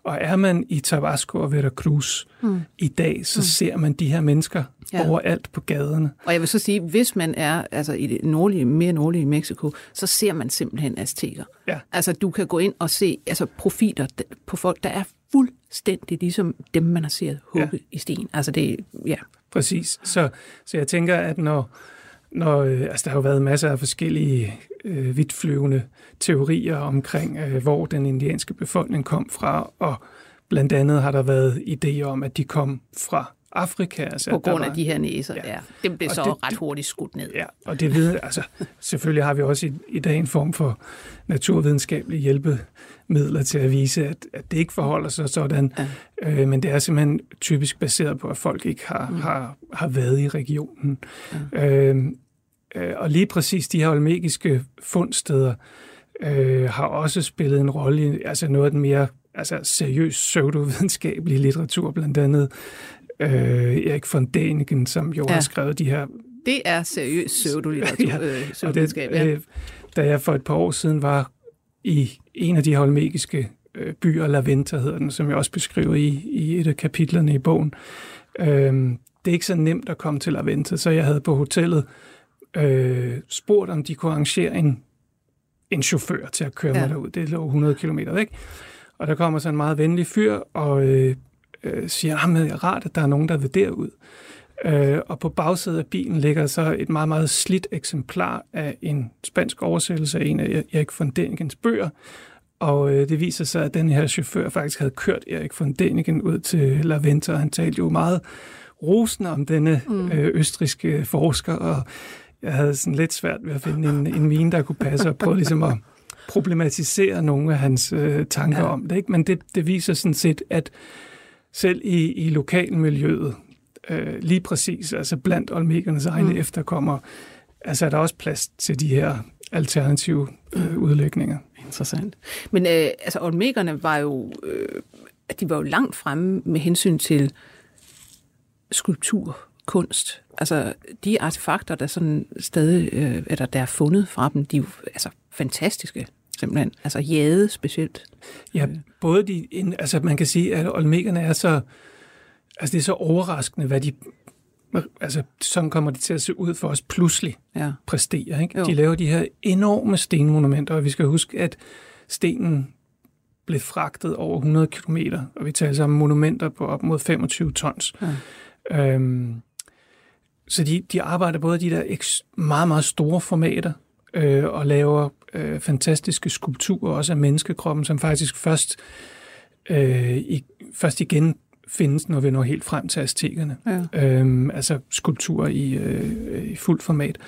Og er man i Tabasco og Veracruz mm. i dag, så mm. ser man de her mennesker ja. overalt på gaderne. Og jeg vil så sige, hvis man er altså i det nordlige, mere nordlige Mexico, så ser man simpelthen azteker. Ja. Altså du kan gå ind og se altså, profiler på folk, der er fuldstændig ligesom dem, man har set hugget ja. i sten. Altså det, ja. Præcis. Så, så jeg tænker, at når, når øh, altså der har jo været masser af forskellige øh, vidtflyvende teorier omkring, øh, hvor den indianske befolkning kom fra, og blandt andet har der været idéer om, at de kom fra Afrika. Altså, på grund af var, de her næser, ja. ja. Dem blev og så det, ret hurtigt skudt ned. Ja, og det ved, altså, selvfølgelig har vi også i, i dag en form for naturvidenskabelige hjælpemidler til at vise, at, at det ikke forholder sig sådan. Ja. Øh, men det er simpelthen typisk baseret på, at folk ikke har, mm. har, har været i regionen. Ja. Øh, øh, og lige præcis de her olmekiske fundsteder øh, har også spillet en rolle i altså noget af den mere altså seriøs pseudovidenskabelig litteratur, blandt andet øh, Erik von Däniken, som jo ja. har skrevet de her... Det er seriøs pseudolitteratur. ja, øh, det, ja. øh, da jeg for et par år siden var i en af de holmekiske øh, byer, La Venta hedder den, som jeg også beskriver i, i et af kapitlerne i bogen, øh, det er ikke så nemt at komme til La Venta, så jeg havde på hotellet øh, spurgt, om de kunne arrangere en, en chauffør til at køre ja. mig derud. Det lå 100 km væk. Og der kommer så en meget venlig fyr og øh, øh, siger, at det er rart, at der er nogen, der vil derud. Øh, og på bagsædet af bilen ligger så et meget, meget slidt eksemplar af en spansk oversættelse af en af Erik von Dänigens bøger. Og øh, det viser sig, at den her chauffør faktisk havde kørt Erik von Däniken ud til La Venta, og han talte jo meget rosende om denne mm. øh, østriske forsker, og jeg havde sådan lidt svært ved at finde en, en mine, der kunne passe, og prøve ligesom at problematisere nogle af hans øh, tanker ja. om det. Ikke? Men det, det viser sådan set, at selv i, i lokalmiljøet, øh, lige præcis, altså blandt olmekernes egne mm. efterkommere, altså er der også plads til de her alternative øh, udlægninger. Interessant. Men øh, altså olmekerne var jo, øh, de var jo langt fremme med hensyn til skulptur, kunst. Altså de artefakter, der sådan stadig, øh, eller der er fundet fra dem, de er jo altså fantastiske simpelthen. Altså jade specielt. Ja, både de, altså man kan sige, at olmekerne er så altså det er så overraskende, hvad de, altså sådan kommer det til at se ud for os pludselig Ja. præstere. Ikke? Jo. De laver de her enorme stenmonumenter, og vi skal huske, at stenen blev fragtet over 100 km, og vi taler sammen monumenter på op mod 25 tons. Ja. Øhm, så de, de arbejder både i de der meget, meget store formater, øh, og laver øh, fantastiske skulpturer, også af menneskekroppen, som faktisk først, øh, i, først igen findes, når vi når helt frem til aztekerne. Ja. Øhm, altså skulpturer i, øh, i fuldt format.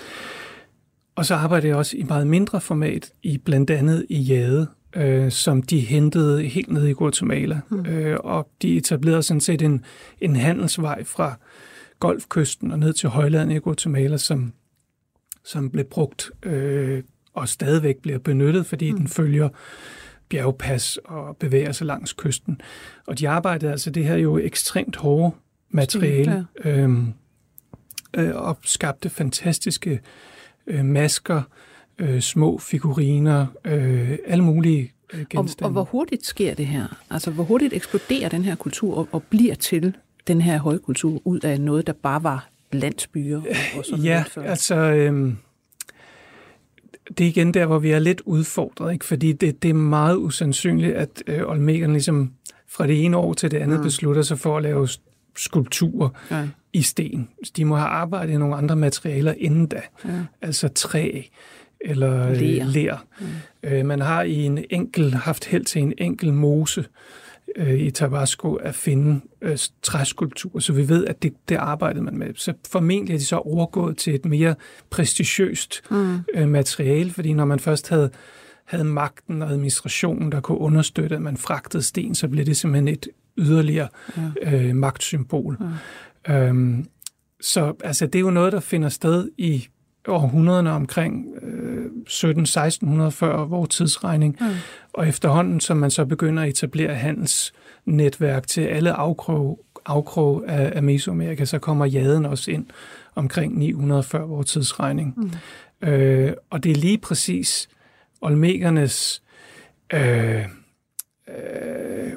Og så arbejder jeg også i meget mindre format, i blandt andet i Jade, øh, som de hentede helt ned i Guatemala. Mm. Øh, og de etablerede sådan set en, en handelsvej fra Golfkysten og ned til højlandet i Guatemala, som, som blev brugt øh, og stadigvæk bliver benyttet, fordi mm. den følger bjergpas og bevæger sig langs kysten. Og de arbejdede altså, det her er jo ekstremt hårde materiale, øhm, øh, og skabte fantastiske øh, masker, øh, små figuriner, øh, alle mulige øh, Og, genstande. og hvor hurtigt sker det her? Altså, hvor hurtigt eksploderer den her kultur og, og bliver til den her højkultur ud af noget, der bare var landsbyer og, og sådan Ja, noget før? altså... Øhm, det er igen der, hvor vi er lidt udfordret, ikke? fordi det, det er meget usandsynligt, at øh, Olmekerne ligesom fra det ene år til det andet mm. beslutter sig for at lave skulpturer Ja. i sten. De må have arbejdet i nogle andre materialer inden da, Ja. altså træ eller Ler. ler. Mm. Øh, man har i en enkel, haft held til en enkel mose øh, i Tabasco at finde øh, træskulpturer, så vi ved, at det, det arbejdede man med. Så formentlig er de så overgået til et mere prestigiøst mm. øh, materiale, fordi når man først havde havde magten og administrationen, der kunne understøtte, at man fragtede sten, så blev det simpelthen et yderligere ja. øh, magtsymbol. Ja. Øhm, så altså, det er jo noget, der finder sted i århundrederne omkring øh, 17-1600 før vores tidsregning. Mm. Og efterhånden, som man så begynder at etablere handelsnetværk til alle afkrog, afkrog af, af Mesoamerika, så kommer jaden også ind omkring 900 før vores tidsregning. Mm. Øh, og det er lige præcis Olmekernes øh, øh,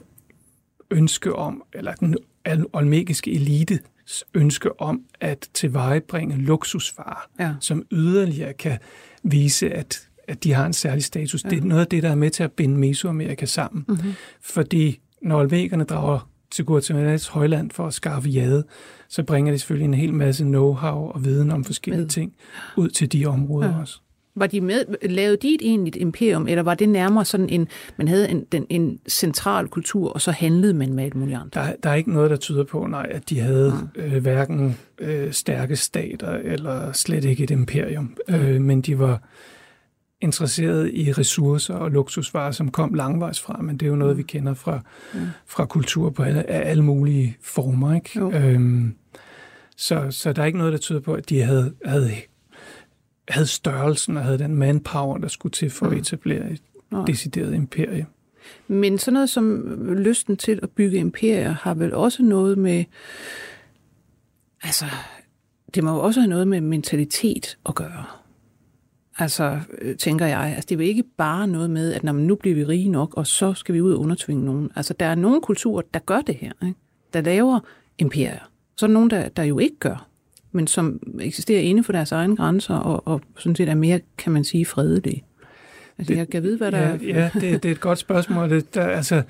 ønske om, eller den olmekiske elite ønske om at tilvejebringe luksusvarer, Ja. som yderligere kan vise, at, at de har en særlig status. Ja. Det er noget af det, der er med til at binde Mesoamerika sammen. Mm-hmm. Fordi når olmekerne drager til Guatemalas højland for at skaffe jade, så bringer de selvfølgelig en hel masse know-how og viden om forskellige Ved. ting ud til de områder ja. også. Var de med, lavede de et egentligt imperium, eller var det nærmere sådan en, man havde en, den, en central kultur, og så handlede man med alt muligt andet? Der, der er ikke noget, der tyder på, nej, at de havde øh, hverken øh, stærke stater eller slet ikke et imperium. Øh, men de var interesseret i ressourcer og luksusvarer, som kom langvejs fra, men det er jo noget, vi kender fra, fra kultur på alle, af alle mulige former. Ikke? Jo. Øhm, så, så der er ikke noget, der tyder på, at de havde, havde, havde størrelsen og havde den manpower, der skulle til for at etablere et Nej. decideret imperie. Men sådan noget som lysten til at bygge imperier har vel også noget med, altså, det må jo også have noget med mentalitet at gøre. Altså, øh, tænker jeg. Altså, det er jo ikke bare noget med, at når man nu bliver vi rige nok, og så skal vi ud og undertvinge nogen. Altså, der er nogle kulturer, der gør det her, ikke? der laver imperier. Så er der nogen, der, der jo ikke gør, men som eksisterer inden for deres egne grænser, og, og sådan set er mere, kan man sige, fredelige. Altså, jeg kan vide, hvad der ja, er... Ja, det, det er et godt spørgsmål. Det, der, altså,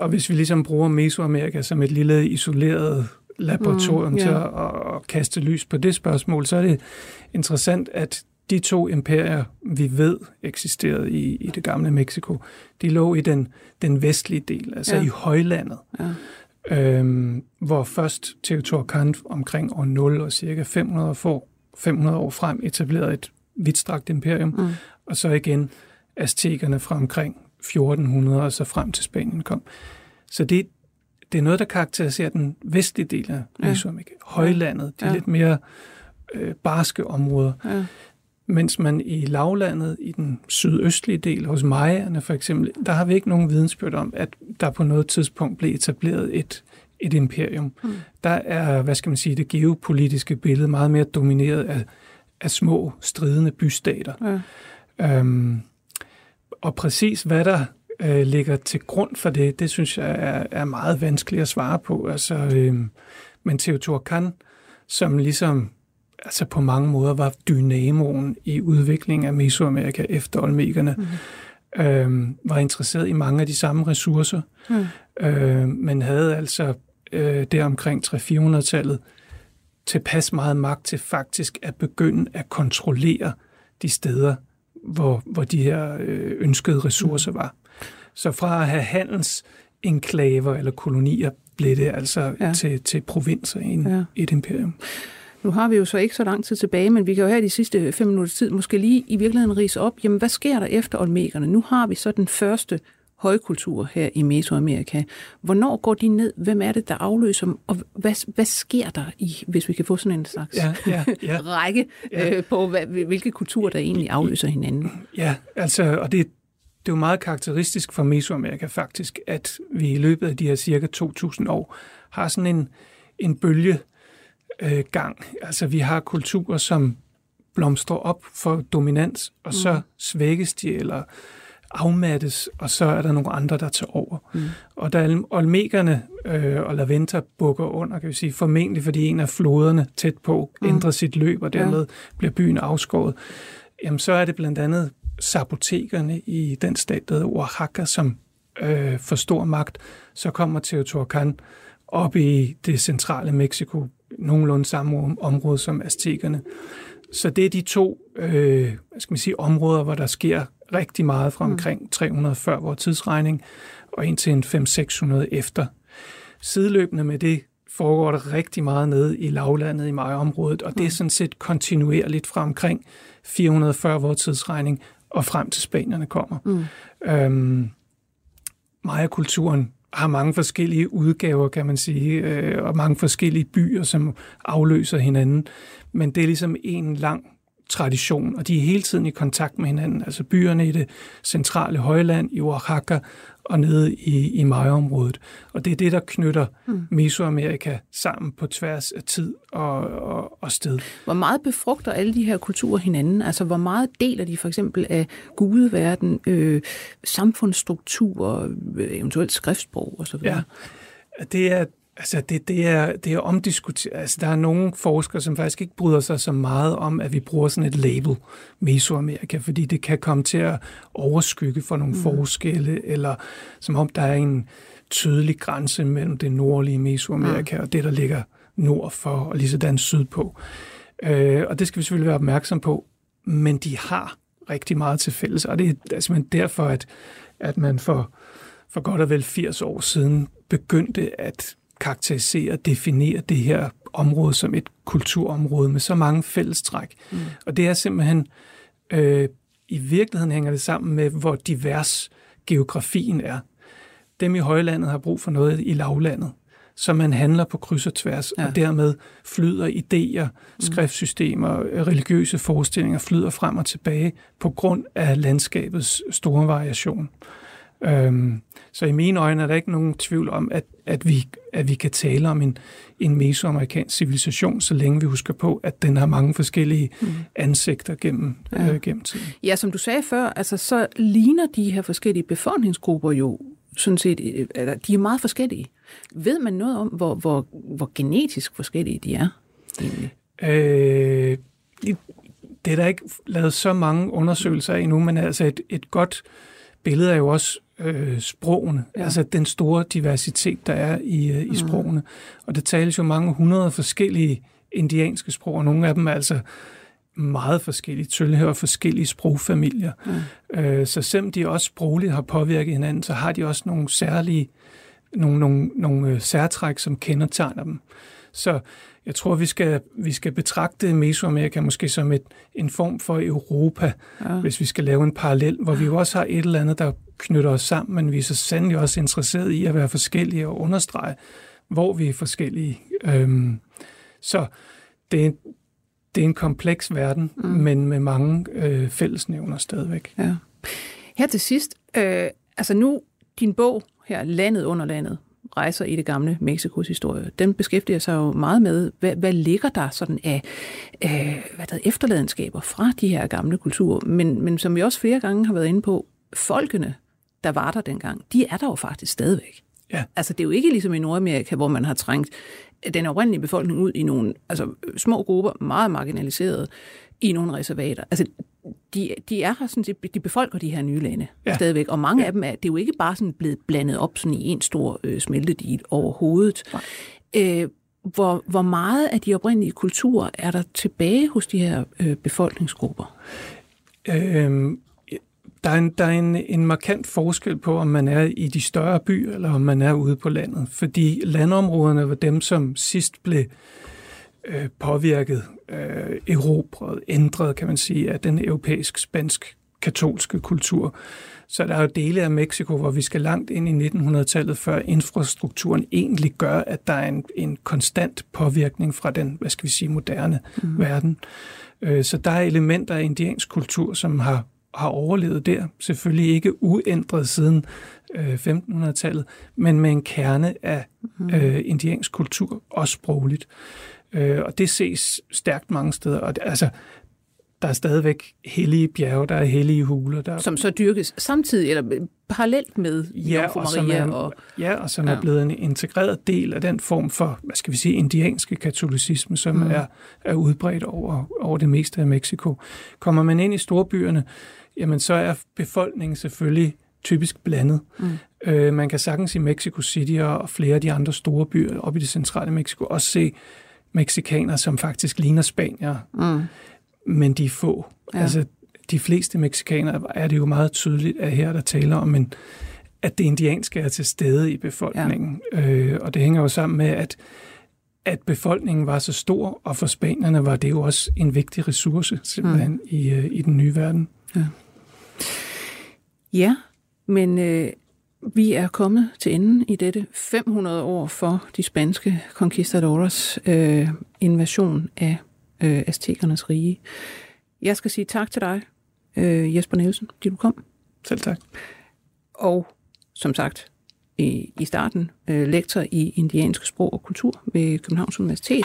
og hvis vi ligesom bruger Mesoamerika som et lille isoleret laboratorium mm, yeah. til at, at kaste lys på det spørgsmål, så er det interessant, at de to imperier, vi ved eksisterede i, i det gamle Mexico, de lå i den, den vestlige del, altså Ja. i højlandet. Ja. Øhm, hvor først Teotihuacan omkring år 0 og cirka 500 år, 500 år frem etablerede et vidtstrakt imperium, mm. og så igen aztekerne fra omkring 1400 og så frem til Spanien kom. Så det, det er noget, der karakteriserer den vestlige del af Ja. Mesoamerika. Højlandet, de Ja. lidt mere øh, barske områder. Ja. Mens man i lavlandet, i den sydøstlige del, hos Majerne for eksempel, der har vi ikke nogen vidensbyrd om, at der på noget tidspunkt blev etableret et, et imperium. Mm. Der er, hvad skal man sige, det geopolitiske billede meget mere domineret af, af små, stridende bystater. Ja. Øhm, og præcis hvad der øh, ligger til grund for det, det synes jeg er, er meget vanskeligt at svare på. Altså, øh, men Teotihuacan, som ligesom altså på mange måder var dynamoen i udviklingen af Mesoamerika efter Olmekerne, mm. øh, var interesseret i mange af de samme ressourcer, mm. øh, men havde altså øh, der omkring 300-400-tallet tilpas meget magt til faktisk at begynde at kontrollere de steder, hvor, hvor de her øh, ønskede ressourcer mm. var. Så fra at have handels enklaver eller kolonier, blev det altså ja. til, til provinser i ja. et imperium. Nu har vi jo så ikke så lang tid tilbage, men vi kan jo her de sidste fem minutter tid måske lige i virkeligheden rise op, jamen hvad sker der efter Olmekerne? Nu har vi så den første højkultur her i Mesoamerika. Hvornår går de ned? Hvem er det, der afløser dem? Og hvad, hvad sker der, i, hvis vi kan få sådan en slags ja, ja, ja. række ja. Øh, på, hvad, hvilke kulturer, der egentlig afløser hinanden? Ja, altså, og det, det er jo meget karakteristisk for Mesoamerika faktisk, at vi i løbet af de her cirka 2.000 år har sådan en, en bølge øh, gang. Altså vi har kulturer, som blomstrer op for dominans, og så mm. svækkes de, eller afmattes, og så er der nogle andre, der tager over. Mm. Og da Olmekerne øh, og Laventa bukker under, kan vi sige, formentlig fordi en af floderne tæt på mm. ændrer sit løb, og dermed ja. bliver byen afskåret, jamen så er det blandt andet sabotekerne i den stat, der hedder Oaxaca, som øh, får stor magt. Så kommer Teotihuacan op i det centrale Mexico, nogenlunde samme område som aztekerne. Så det er de to øh, hvad skal man sige, områder, hvor der sker rigtig meget fra mm. omkring 300 før vores tidsregning og indtil en 500-600 efter. Sideløbende med det foregår der rigtig meget nede i lavlandet i Maja-området, og det er mm. sådan set kontinuerligt fra omkring 440 vores tidsregning og frem til spanierne kommer. Mm. Øhm, Maya-kulturen har mange forskellige udgaver, kan man sige, øh, og mange forskellige byer, som afløser hinanden. Men det er ligesom en lang tradition, og de er hele tiden i kontakt med hinanden. Altså byerne i det centrale højland, i Oaxaca og nede i, i Maya-området. Og det er det, der knytter mm. Mesoamerika sammen på tværs af tid og, og, og sted. Hvor meget befrugter alle de her kulturer hinanden? Altså, hvor meget deler de for eksempel af gudeverden, øh, samfundsstruktur, øh, eventuelt skriftsprog osv.? Ja, det er, Altså, det, det, er, det er omdiskuteret. Altså, der er nogle forskere, som faktisk ikke bryder sig så meget om, at vi bruger sådan et label, Mesoamerika, fordi det kan komme til at overskygge for nogle mm. forskelle, eller som om der er en tydelig grænse mellem det nordlige Mesoamerika mm. og det, der ligger nord for, og lige sådan sydpå. Øh, og det skal vi selvfølgelig være opmærksom på, men de har rigtig meget til fælles, og det er simpelthen derfor, at, at man for, for godt og vel 80 år siden begyndte at karakterisere og definere det her område som et kulturområde med så mange fællestræk. Mm. Og det er simpelthen, øh, i virkeligheden hænger det sammen med, hvor divers geografien er. Dem i højlandet har brug for noget i lavlandet, så man handler på kryds og tværs, ja. og dermed flyder idéer, mm. skriftsystemer, religiøse forestillinger flyder frem og tilbage på grund af landskabets store variation. Øhm, så i mine øjne er der ikke nogen tvivl om, at, at, vi, at vi kan tale om en, en mesoamerikansk civilisation, så længe vi husker på, at den har mange forskellige mm. ansigter gennem, ja. øh, gennem tiden. Ja, som du sagde før, altså, så ligner de her forskellige befolkningsgrupper jo sådan set, øh, eller de er meget forskellige. Ved man noget om, hvor, hvor, hvor genetisk forskellige de er? Egentlig? Øh, det er der ikke lavet så mange undersøgelser af endnu, men altså et, et godt billede er jo også øh, sprogene, ja. altså den store diversitet, der er i, øh, i mm. sprogene. Og det tales jo mange hundrede forskellige indianske sprog, og nogle af dem er altså meget forskellige, tilhører forskellige sprogfamilier. Mm. Øh, så selvom de også sprogligt har påvirket hinanden, så har de også nogle særlige, nogle, nogle, nogle øh, særtræk, som kendetegner dem. Så jeg tror, vi skal, vi skal betragte Mesoamerika måske som et, en form for Europa, ja. hvis vi skal lave en parallel, hvor vi jo også har et eller andet, der knytter os sammen, men vi er så sandelig også interesseret i at være forskellige og understrege, hvor vi er forskellige. Øhm, så det er, det er en kompleks verden, mm. men med mange øh, fællesnævner stadigvæk. Ja. Her til sidst, øh, altså nu din bog her, Landet under landet, rejser i det gamle Mexikos historie, den beskæftiger sig jo meget med, hvad, hvad ligger der sådan af øh, hvad der efterladenskaber fra de her gamle kulturer. Men, men som vi også flere gange har været inde på, folkene der var der dengang, de er der jo faktisk stadigvæk. Ja. Altså, det er jo ikke ligesom i Nordamerika, hvor man har trængt den oprindelige befolkning ud i nogle altså, små grupper, meget marginaliserede, i nogle reservater. Altså, de, de er her sådan set, de befolker de her nye lande ja. stadigvæk, og mange ja. af dem er, det er jo ikke bare sådan blevet blandet op sådan i en stor øh, smeltedigel over hovedet. Øh, hvor, hvor meget af de oprindelige kulturer er der tilbage hos de her øh, befolkningsgrupper? Øhm, der er, en, der er en, en markant forskel på, om man er i de større byer, eller om man er ude på landet. Fordi landområderne var dem, som sidst blev øh, påvirket, øh, erobret, ændret, kan man sige, af den europæisk-spansk katolske kultur. Så der er jo dele af Mexico, hvor vi skal langt ind i 1900-tallet, før infrastrukturen egentlig gør, at der er en, en konstant påvirkning fra den, hvad skal vi sige, moderne mm. verden. Øh, så der er elementer af indiansk kultur, som har har overlevet der. Selvfølgelig ikke uændret siden øh, 1500-tallet, men med en kerne af mm. øh, indiansk kultur, også sprogligt. Øh, og det ses stærkt mange steder. Og det, altså, der er stadigvæk hellige bjerge, der er hellige huler. Der... Som så dyrkes samtidig, eller parallelt med ja, og Maria? Er, og... Ja, og som ja. er blevet en integreret del af den form for, hvad skal vi sige, indianske katolicisme, som mm. er, er udbredt over, over det meste af Mexico. Kommer man ind i storbyerne, jamen så er befolkningen selvfølgelig typisk blandet. Mm. Øh, man kan sagtens i Mexico City og flere af de andre store byer op i det centrale Mexico også se mexikanere, som faktisk ligner spanier. Mm. Men de er få. Ja. Altså, de fleste mexikanere er det jo meget tydeligt, at her der taler om en, at det indianske er til stede i befolkningen. Ja. Øh, og det hænger jo sammen med, at at befolkningen var så stor, og for spanierne var det jo også en vigtig ressource simpelthen mm. i, øh, i den nye verden. Ja, ja men øh, vi er kommet til enden i dette 500 år for de spanske conquistadores øh, invasion af øh, aztekernes rige. Jeg skal sige tak til dig, øh, Jesper Nielsen, fordi du kom. Selv tak. Og som sagt, i, i starten øh, lektor i indiansk sprog og kultur ved Københavns Universitet.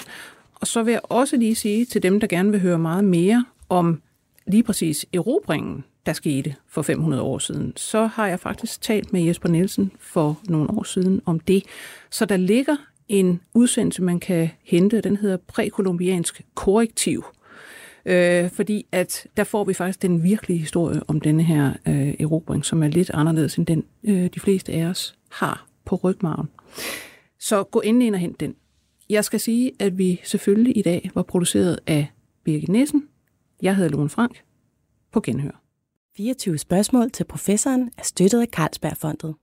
Og så vil jeg også lige sige til dem, der gerne vil høre meget mere om lige præcis erobringen, der skete for 500 år siden, så har jeg faktisk talt med Jesper Nielsen for nogle år siden om det. Så der ligger en udsendelse, man kan hente, den hedder Prækolumbiansk Korrektiv. Øh, fordi at der får vi faktisk den virkelige historie om denne her øh, erobring, som er lidt anderledes end den, øh, de fleste af os har på rygmarven. Så gå endelig ind og hent den. Jeg skal sige, at vi selvfølgelig i dag var produceret af Birgit Nissen. Jeg hedder Lone Frank. På genhør. 24 spørgsmål til professoren er støttet af Carlsbergfondet.